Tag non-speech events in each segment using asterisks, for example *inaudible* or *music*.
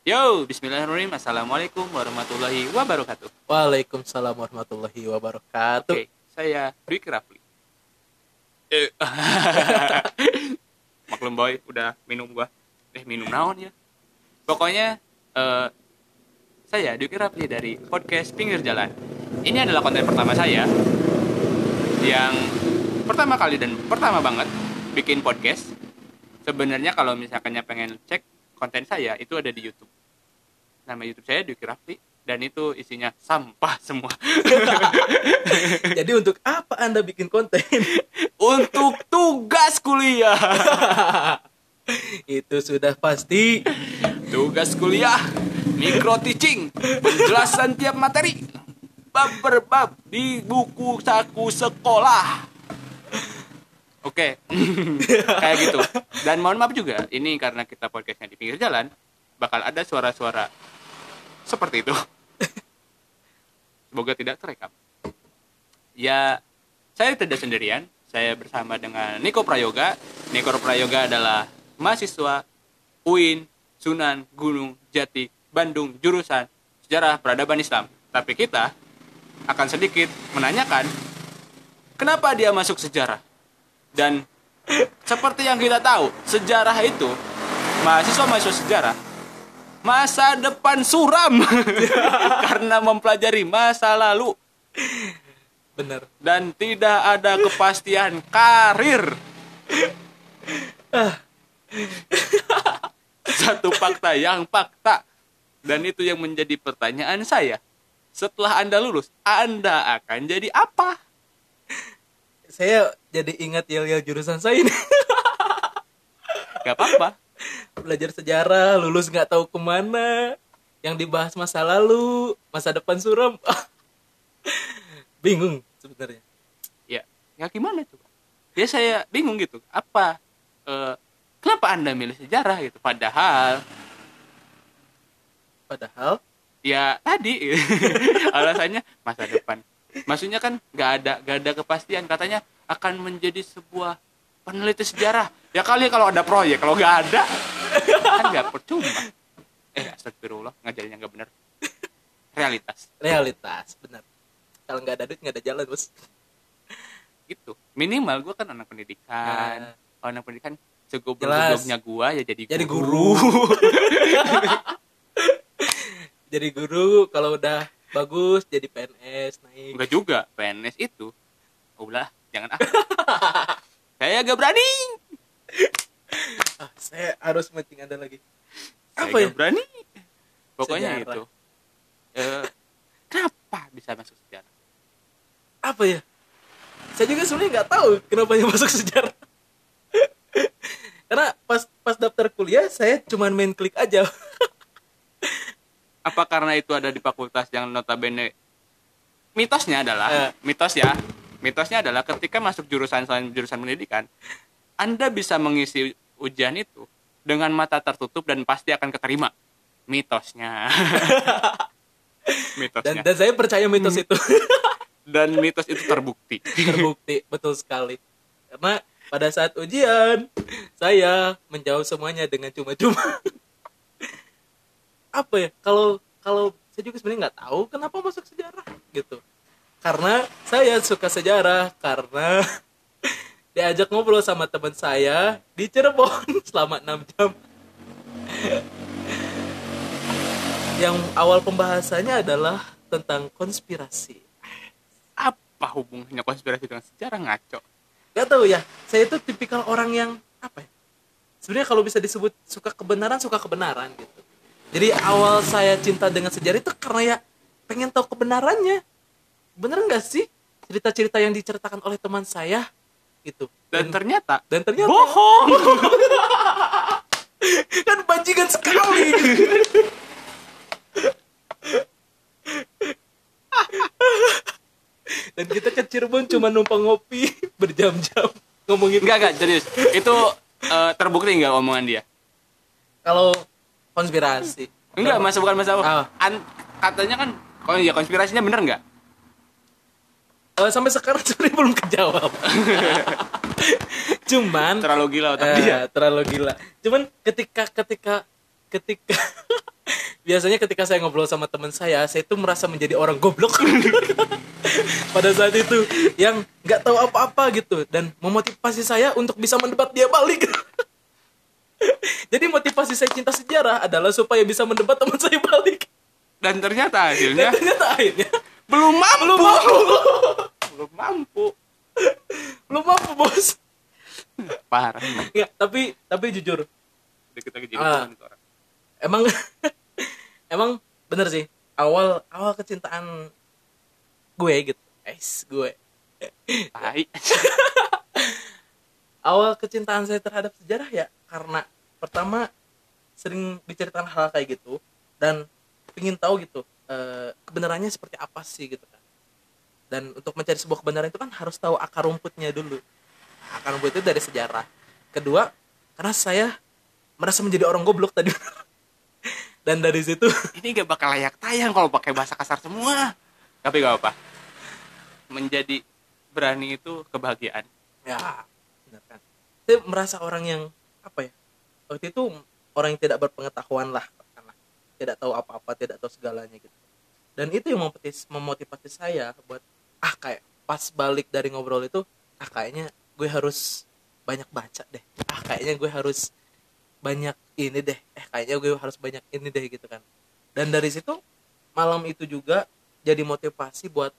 Yo, bismillahirrahmanirrahim. Assalamualaikum warahmatullahi wabarakatuh. Waalaikumsalam warahmatullahi wabarakatuh. Oke, saya Dwi Rafli. Eh, *laughs* Maklum boy, udah minum gua. Eh, minum naon ya? Pokoknya eh, saya Dwi Rafli dari podcast Pinggir Jalan. Ini adalah konten pertama saya yang pertama kali dan pertama banget bikin podcast. Sebenarnya kalau misalkannya pengen cek konten saya itu ada di YouTube. Nama YouTube saya Dwi Rafli dan itu isinya sampah semua. *laughs* Jadi untuk apa Anda bikin konten? *laughs* Untuk tugas kuliah. *laughs* Itu sudah pasti. Tugas kuliah micro teaching, penjelasan tiap materi bab per bab di buku saku sekolah. Oke, *laughs* kayak gitu. Dan mohon maaf juga, ini karena kita podcastnya di pinggir jalan, bakal ada suara-suara seperti itu. *laughs* Semoga tidak terekam. Ya, saya tidak sendirian. Saya bersama dengan Niko Prayoga. Niko Prayoga adalah mahasiswa UIN Sunan Gunung Jati Bandung jurusan Sejarah Peradaban Islam. Tapi kita akan sedikit menanyakan kenapa dia masuk sejarah. Dan seperti yang kita tahu, sejarah itu mahasiswa-mahasiswa sejarah masa depan suram *laughs* karena mempelajari masa lalu Bener. dan tidak ada kepastian karir. *laughs* Satu fakta yang fakta. Dan itu yang menjadi pertanyaan saya. Setelah Anda lulus, Anda akan jadi apa? Saya jadi ingat yel-yel jurusan saya ini. *laughs* Gak apa-apa. Belajar sejarah, lulus nggak tahu ke mana. Yang dibahas masa lalu, masa depan suram. *laughs* Bingung sebenarnya. Ya, ya gimana coba? Ya saya bingung gitu. Apa? eh, kenapa Anda milih sejarah gitu? Padahal Padahal ya tadi *laughs* alasannya masa depan maksudnya kan nggak ada nggak ada kepastian katanya akan menjadi sebuah peneliti sejarah ya kali kalau ada proyek kalau nggak ada kan nggak percuma eh astagfirullah ngajarinnya nggak benar realitas realitas, benar. Kalau nggak ada duit nggak ada jalan, Bos. gitu minimal gue kan anak pendidikan Nah. anak pendidikan cukup Jelas. nya gue ya jadi Jadi guru. *laughs* jadi guru kalau udah bagus jadi PNS naik. enggak juga PNS itu oh ulah jangan ah *laughs* saya gak berani Ah, saya harus meeting Anda lagi. Saya Apa ya? berani pokoknya Sejarah. itu Eh, kenapa bisa masuk sejarah Apa ya? Saya juga sebenarnya nggak tahu kenapa dia masuk sejarah. *laughs* Karena pas pas daftar kuliah saya cuman main klik aja. Apa karena itu ada di fakultas yang notabene mitosnya adalah Eh. mitos ya mitosnya adalah ketika masuk jurusan selain jurusan pendidikan anda bisa mengisi ujian itu dengan mata tertutup dan pasti akan keterima mitosnya *laughs* Dan mitosnya dan saya percaya mitos itu *laughs* dan mitos itu terbukti terbukti betul sekali. Karena pada saat ujian saya menjawab semuanya dengan cuma-cuma. Apa ya? Kalau kalau saya juga sebenarnya nggak tahu kenapa masuk sejarah gitu. Karena saya suka sejarah karena *laughs* diajak ngobrol sama teman saya di Cirebon *laughs* selama 6 jam. *laughs* Yang awal pembahasannya adalah tentang konspirasi. apa hubungannya konspirasi dengan sejarah ngaco Gak tahu ya, saya itu tipikal orang yang apa ya? Sebenarnya kalau bisa disebut suka kebenaran, suka kebenaran gitu. Jadi awal saya cinta dengan sejarah itu karena ya pengen tahu kebenarannya. Bener nggak sih cerita-cerita yang diceritakan oleh teman saya gitu? dan ternyata dan ternyata bohong *laughs* kan bajingan sekali. *laughs* dan kita ke Cirebon cuma numpang ngopi *laughs* berjam-jam ngomongin enggak enggak serius itu eh, terbukti enggak omongan dia kalau konspirasi. Enggak masa bukan masalah Ah. An- katanya kan kalau ya konspirasinya bener enggak? Eh, sampai sekarang sebenarnya belum kejawab. *laughs* Cuman terlalu gila otak eh, dia. terlalu gila. Cuman ketika ketika ketika *laughs* biasanya ketika saya ngobrol sama teman saya saya itu merasa menjadi orang goblok. *laughs* Pada saat itu yang nggak tahu apa-apa gitu dan memotivasi saya untuk bisa mendebat dia balik *laughs* jadi motivasi saya cinta sejarah adalah supaya bisa mendebat teman saya balik. Dan ternyata hasilnya dan ternyata akhirnya belum mampu. Belum mampu. Belum mampu. Belum mampu bos. Parah. Nggak, tapi tapi jujur. Udah kita itu orang. Emang *laughs* emang bener sih. Awal awal kecintaan gue gitu. Es gue. Tai. *laughs* Awal kecintaan saya terhadap sejarah ya karena pertama sering diceritakan hal kayak gitu dan ingin tahu gitu eh, kebenarannya seperti apa sih gitu kan. Dan untuk mencari sebuah kebenaran itu kan harus tahu akar rumputnya dulu. Akar rumput itu dari sejarah. Kedua karena saya merasa menjadi orang goblok tadi. *laughs* Dan dari situ *laughs* ini gak bakal layak tayang kalau pakai bahasa kasar semua. Tapi gak apa menjadi berani itu kebahagiaan. Ya benar kan. Saya merasa orang yang apa ya waktu itu orang yang tidak berpengetahuan lah katakanlah. tidak tahu apa-apa tidak tahu segalanya gitu. Dan itu yang memotivasi, memotivasi saya buat ah kayak pas balik dari ngobrol itu ah kayaknya gue harus banyak baca deh. Ah kayaknya gue harus banyak ini deh. Eh kayaknya gue harus banyak ini deh gitu kan. Dan dari situ malam itu juga jadi motivasi buat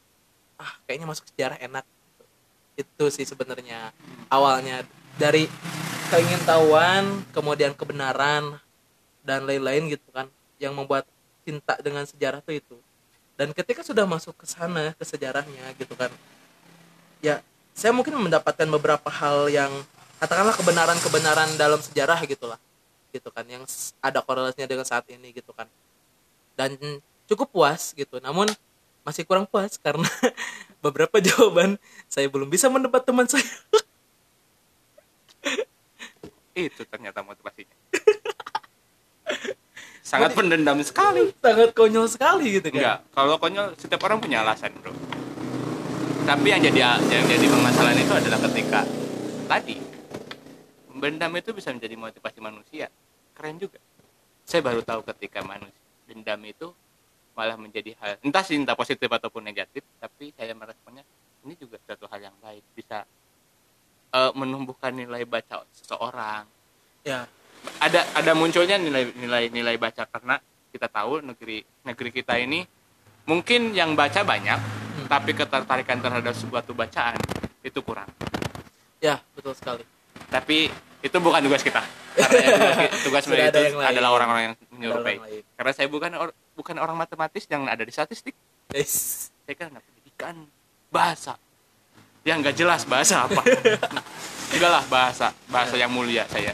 ah kayaknya masuk sejarah enak. Itu sih sebenarnya awalnya. Dari keingintahuan kemudian kebenaran dan lain-lain gitu kan yang membuat cinta dengan sejarah tuh itu. Dan ketika sudah masuk ke sana ke sejarahnya gitu kan ya saya mungkin mendapatkan beberapa hal yang katakanlah kebenaran-kebenaran dalam sejarah gitulah gitu kan yang ada korelasinya dengan saat ini gitu kan. Dan cukup puas gitu namun masih kurang puas karena *laughs* beberapa *laughs* jawaban saya belum bisa mendebat teman saya *laughs* itu ternyata motivasinya. Sangat pendendam sekali. Sangat konyol sekali gitu kan? Enggak kalau konyol setiap orang punya alasan bro. Tapi yang jadi yang jadi permasalahan itu adalah ketika tadi dendam itu bisa menjadi motivasi manusia. Keren juga. Saya baru tahu ketika manusia dendam itu malah menjadi hal entah sih entah positif ataupun negatif tapi saya meresponnya ini juga suatu hal yang baik. Bisa eh, menumbuhkan nilai baca seseorang. Ya. Ada ada munculnya nilai nilai nilai baca karena kita tahu negeri negeri kita ini mungkin yang baca banyak tapi ketertarikan terhadap suatu bacaan itu kurang. Ya betul sekali. Tapi itu bukan tugas kita. Karena tugas, *laughs* tugas itu yang adalah orang-orang yang orang lain. karena saya bukan or- bukan orang matematis yang ada di statistik. Yes. saya kan anak pendidikan bahasa yang nggak jelas bahasa apa. *laughs* Enggak lah bahasa bahasa yang mulia saya.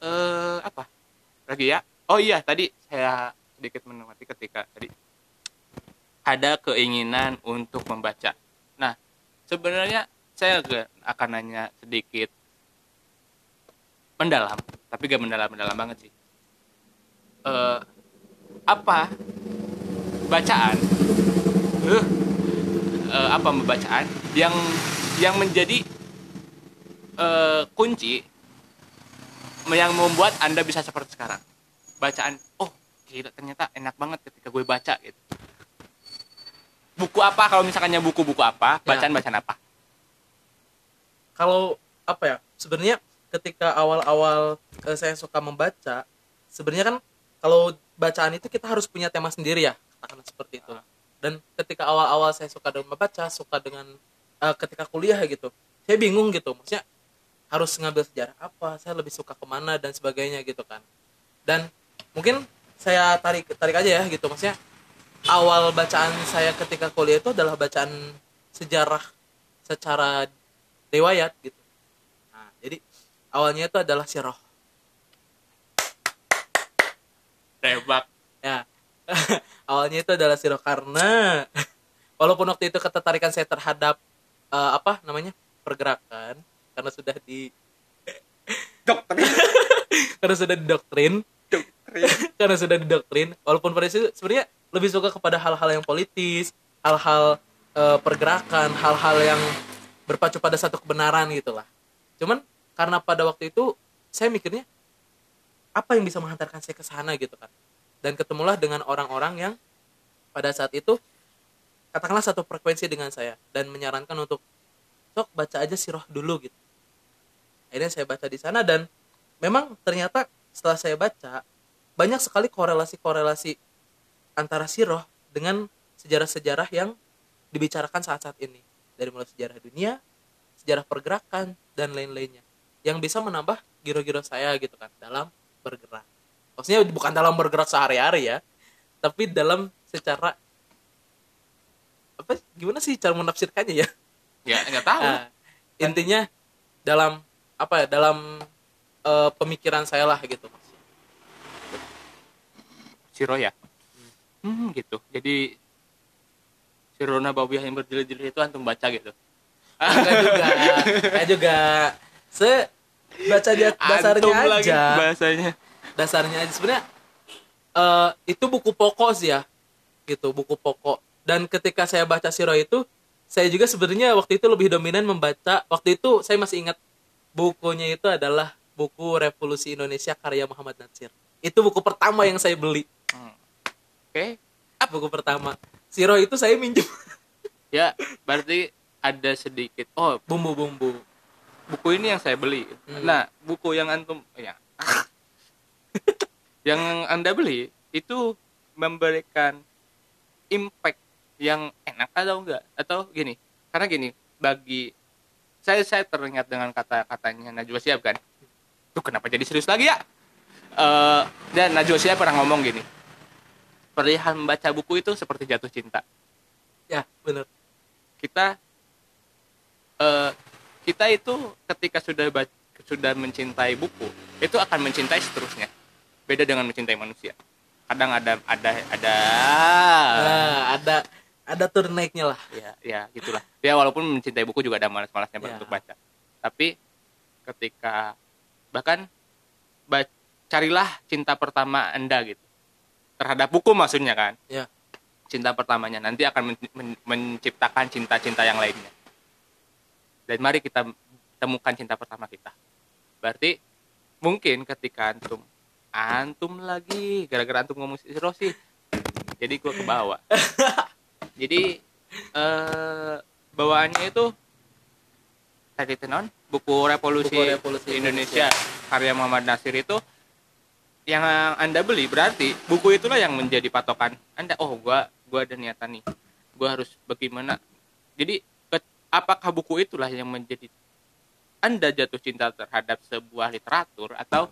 Eh apa? Lagi ya? Oh iya tadi saya sedikit menikmati ketika tadi. Ada keinginan untuk membaca. Nah sebenarnya saya akan nanya sedikit. Mendalam tapi gak mendalam mendalam banget sih. Eh apa bacaan? Eh eh, apa bacaan yang yang menjadi eh, kunci yang membuat anda bisa seperti sekarang bacaan oh gila ternyata enak banget ketika gue baca gitu buku apa kalau misalkannya buku-buku apa Ya. bacaan bacaan apa kalau apa ya sebenarnya ketika awal-awal eh, saya suka membaca sebenarnya kan kalau bacaan itu kita harus punya tema sendiri ya katakanlah seperti itu. Dan ketika awal-awal saya suka dengan membaca suka dengan eh, ketika kuliah gitu saya bingung gitu. Maksudnya harus ngambil sejarah apa? Saya lebih suka ke mana dan sebagainya gitu kan. Dan mungkin saya tarik tarik aja ya gitu. Maksudnya awal bacaan saya ketika kuliah itu adalah bacaan sejarah secara riwayat gitu. Nah jadi awalnya itu adalah sirah. Tebak. Ya *laughs* awalnya itu adalah sirah karena *laughs* walaupun waktu itu ketertarikan saya terhadap eh, apa namanya pergerakan karena sudah di *laughs* dokter *laughs* karena sudah didoktrin. Karena sudah didoktrin. Walaupun pada itu sebenarnya lebih suka kepada hal-hal yang politis hal-hal eh, pergerakan hal-hal yang berpacu pada satu kebenaran gitulah. Cuman karena pada waktu itu saya mikirnya apa yang bisa menghantarkan saya ke sana gitu kan dan ketemulah dengan orang-orang yang pada saat itu katakanlah satu frekuensi dengan saya dan menyarankan untuk sok baca aja siroh dulu gitu. Akhirnya saya baca di sana dan memang ternyata setelah saya baca banyak sekali korelasi-korelasi antara siroh dengan sejarah-sejarah yang dibicarakan saat-saat ini. Dari mulai sejarah dunia sejarah pergerakan dan lain-lainnya. Yang bisa menambah giro-giro saya gitu kan dalam bergerak maksudnya bukan dalam bergerak sehari-hari ya tapi dalam secara apa gimana sih cara menafsirkannya ya? Ya nggak tahu. Nah, intinya dalam apa ya dalam eh, pemikiran saya lah gitu Siro ya hmm gitu. Jadi Sirona Babiyah yang berjilid-jilid itu antum baca gitu? Enggak juga. *laughs* Enggak juga. Se baca dia dasarnya Antum lagi aja. bahasanya dasarnya aja. Sebenarnya eh, itu buku pokok sih ya gitu buku pokok. Dan ketika saya baca siro itu saya juga sebenarnya waktu itu lebih dominan membaca waktu itu saya masih ingat bukunya itu adalah buku Revolusi Indonesia karya Muhammad Natsir itu buku pertama yang saya beli. Oke? Buku pertama. Siro itu saya minjem. Ya berarti ada sedikit oh bumbu-bumbu. buku ini yang saya beli. Hmm. nah buku yang antum ya yang anda beli itu memberikan impact yang enak atau enggak? Atau gini karena gini bagi saya saya teringat dengan kata-katanya Najwa Shihab kan? Tuh kenapa jadi serius lagi ya? Eh, dan Najwa Shihab pernah ngomong gini perihal membaca buku itu seperti jatuh cinta. Ya bener kita eh kita itu ketika sudah sudah mencintai buku itu akan mencintai seterusnya beda dengan mencintai manusia. Kadang ada ada ada. Nah, ada ada turn naiknya lah. Ya ya gitulah. Ya walaupun mencintai buku juga ada malas-malasnya Ya. untuk baca. Tapi ketika bahkan ba- carilah cinta pertama anda gitu. Terhadap buku maksudnya kan. Ya. Cinta pertamanya. Nanti akan men- men- menciptakan cinta-cinta yang lainnya. Dan mari kita temukan cinta pertama kita. Berarti mungkin ketika antum antum lagi. Gara-gara antum ngomong si Rosi jadi gua ke bawah *laughs* jadi eh bawaannya itu tadi itu non buku revolusi, Buku Revolusi Indonesia. karya Muhammad Nasir itu yang anda beli berarti buku itulah yang menjadi patokan anda. Oh gua gua ada niatan nih. Gua harus bagaimana? Jadi ke- apakah buku itulah yang menjadi anda jatuh cinta terhadap sebuah literatur atau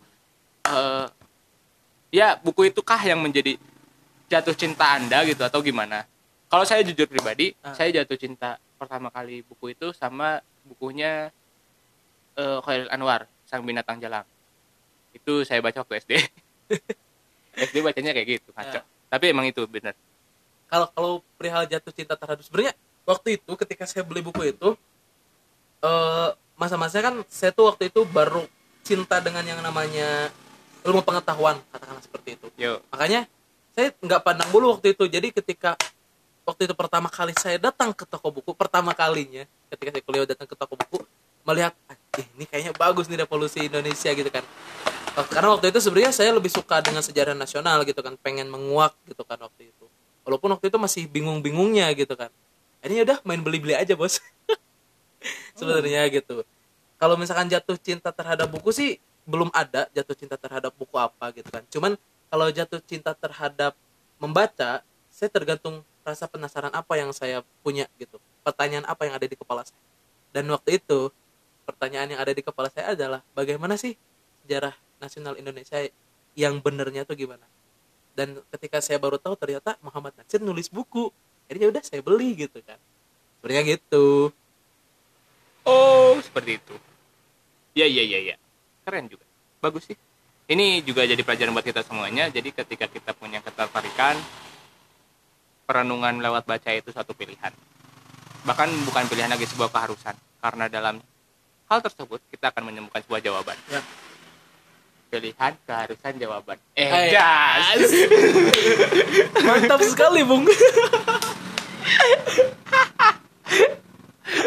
eh, ya buku itukah yang menjadi jatuh cinta anda gitu atau gimana? Kalau saya jujur pribadi Ah. saya jatuh cinta pertama kali buku itu sama bukunya eh Khairil Anwar Sang Binatang Jalang. Itu saya baca waktu SD SD *laughs* bacanya kayak gitu ngaco. Ya. tapi emang itu benar kalau kalau perihal jatuh cinta terhadap sebenarnya waktu itu ketika saya beli buku itu eh masa-masa kan saya tuh waktu itu baru cinta dengan yang namanya ilmu pengetahuan katakanlah seperti itu. Yo. Makanya saya nggak pandang bulu waktu itu. Jadi ketika waktu itu pertama kali saya datang ke toko buku pertama kalinya ketika saya kuliah datang ke toko buku melihat "Anjing, ini kayaknya bagus nih revolusi Indonesia gitu kan. Eh, karena waktu itu sebenarnya saya lebih suka dengan sejarah nasional gitu kan pengen menguak gitu kan waktu itu. Walaupun waktu itu masih bingung-bingungnya gitu kan. Ini udah main beli-beli aja bos. *laughs* Sebenarnya gitu. Kalau misalkan jatuh cinta terhadap buku sih belum ada jatuh cinta terhadap buku apa gitu kan. Cuman kalau jatuh cinta terhadap membaca saya tergantung rasa penasaran apa yang saya punya gitu. Pertanyaan apa yang ada di kepala saya. Dan waktu itu pertanyaan yang ada di kepala saya adalah bagaimana sih sejarah nasional Indonesia yang benernya tuh gimana? Dan ketika saya baru tahu ternyata Muhammad Nasir nulis buku. Akhirnya udah saya beli gitu kan. Sebenarnya gitu. Oh seperti itu. Ya ya ya ya keren juga. Bagus sih. Ini juga jadi pelajaran buat kita semuanya. Jadi ketika kita punya ketertarikan perenungan lewat baca itu satu pilihan. Bahkan bukan pilihan lagi sebuah keharusan. Karena dalam hal tersebut kita akan menemukan sebuah jawaban. Ya. Pilihan keharusan jawaban. Eh Hai. gas *laughs* mantap sekali bung. *laughs*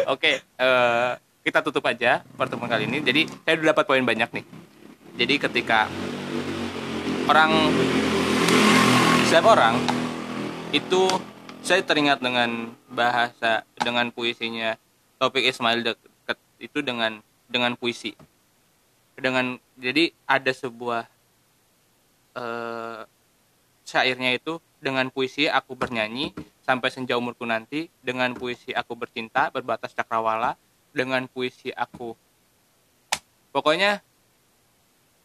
Oke, eh, kita tutup aja pertemuan kali ini. Jadi saya udah dapat poin banyak nih. Jadi ketika orang setiap orang itu saya teringat dengan bahasa dengan puisinya Topik Ismail deket itu dengan dengan puisi dengan jadi ada sebuah eh syairnya itu dengan puisi aku bernyanyi sampai senja umurku nanti dengan puisi aku bercinta berbatas cakrawala dengan puisi aku. Pokoknya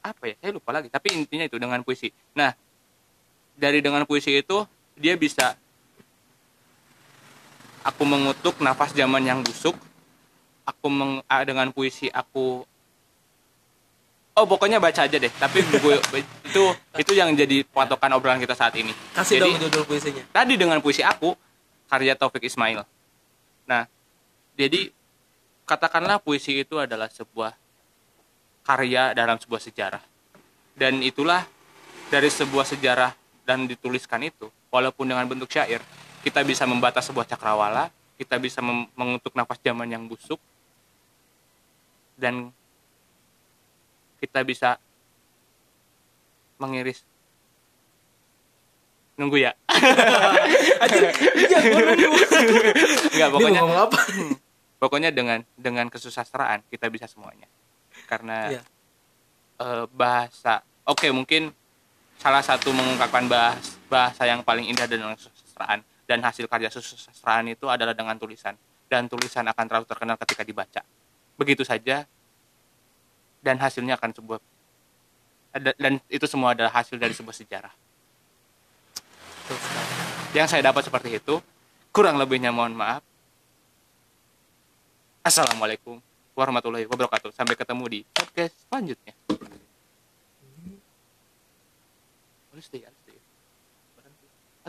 apa ya? Saya lupa lagi tapi intinya itu dengan puisi. Nah dari dengan puisi itu dia bisa aku mengutuk nafas zaman yang busuk aku meng, ah, dengan puisi aku oh pokoknya baca aja deh tapi gue itu itu yang jadi patokan obrolan kita saat ini. Kasih Jadi, dong judul puisinya. tadi dengan puisi aku karya Taufik Ismail. Nah jadi katakanlah puisi itu adalah sebuah karya dalam sebuah sejarah dan itulah dari sebuah sejarah dan dituliskan itu walaupun dengan bentuk syair kita bisa membatas sebuah cakrawala kita bisa mengutuk nafas zaman yang busuk dan kita bisa mengiris nunggu ya *laughs* Iya. Enggak, Ini pokoknya mau ngomong apa? *laughs* pokoknya dengan dengan kesusastraan kita bisa semuanya. Karena Iya. eh, bahasa oke mungkin salah satu mengungkapkan bahas, bahasa yang paling indah dengan kesusastraan dan hasil karya kesusastraan itu adalah dengan tulisan. Dan tulisan akan terlalu terkenal ketika dibaca. Begitu saja. Dan hasilnya akan sebuah dan itu semua adalah hasil dari sebuah sejarah. Yang saya dapat seperti itu kurang lebihnya mohon maaf assalamualaikum warahmatullahi wabarakatuh sampai ketemu di podcast selanjutnya.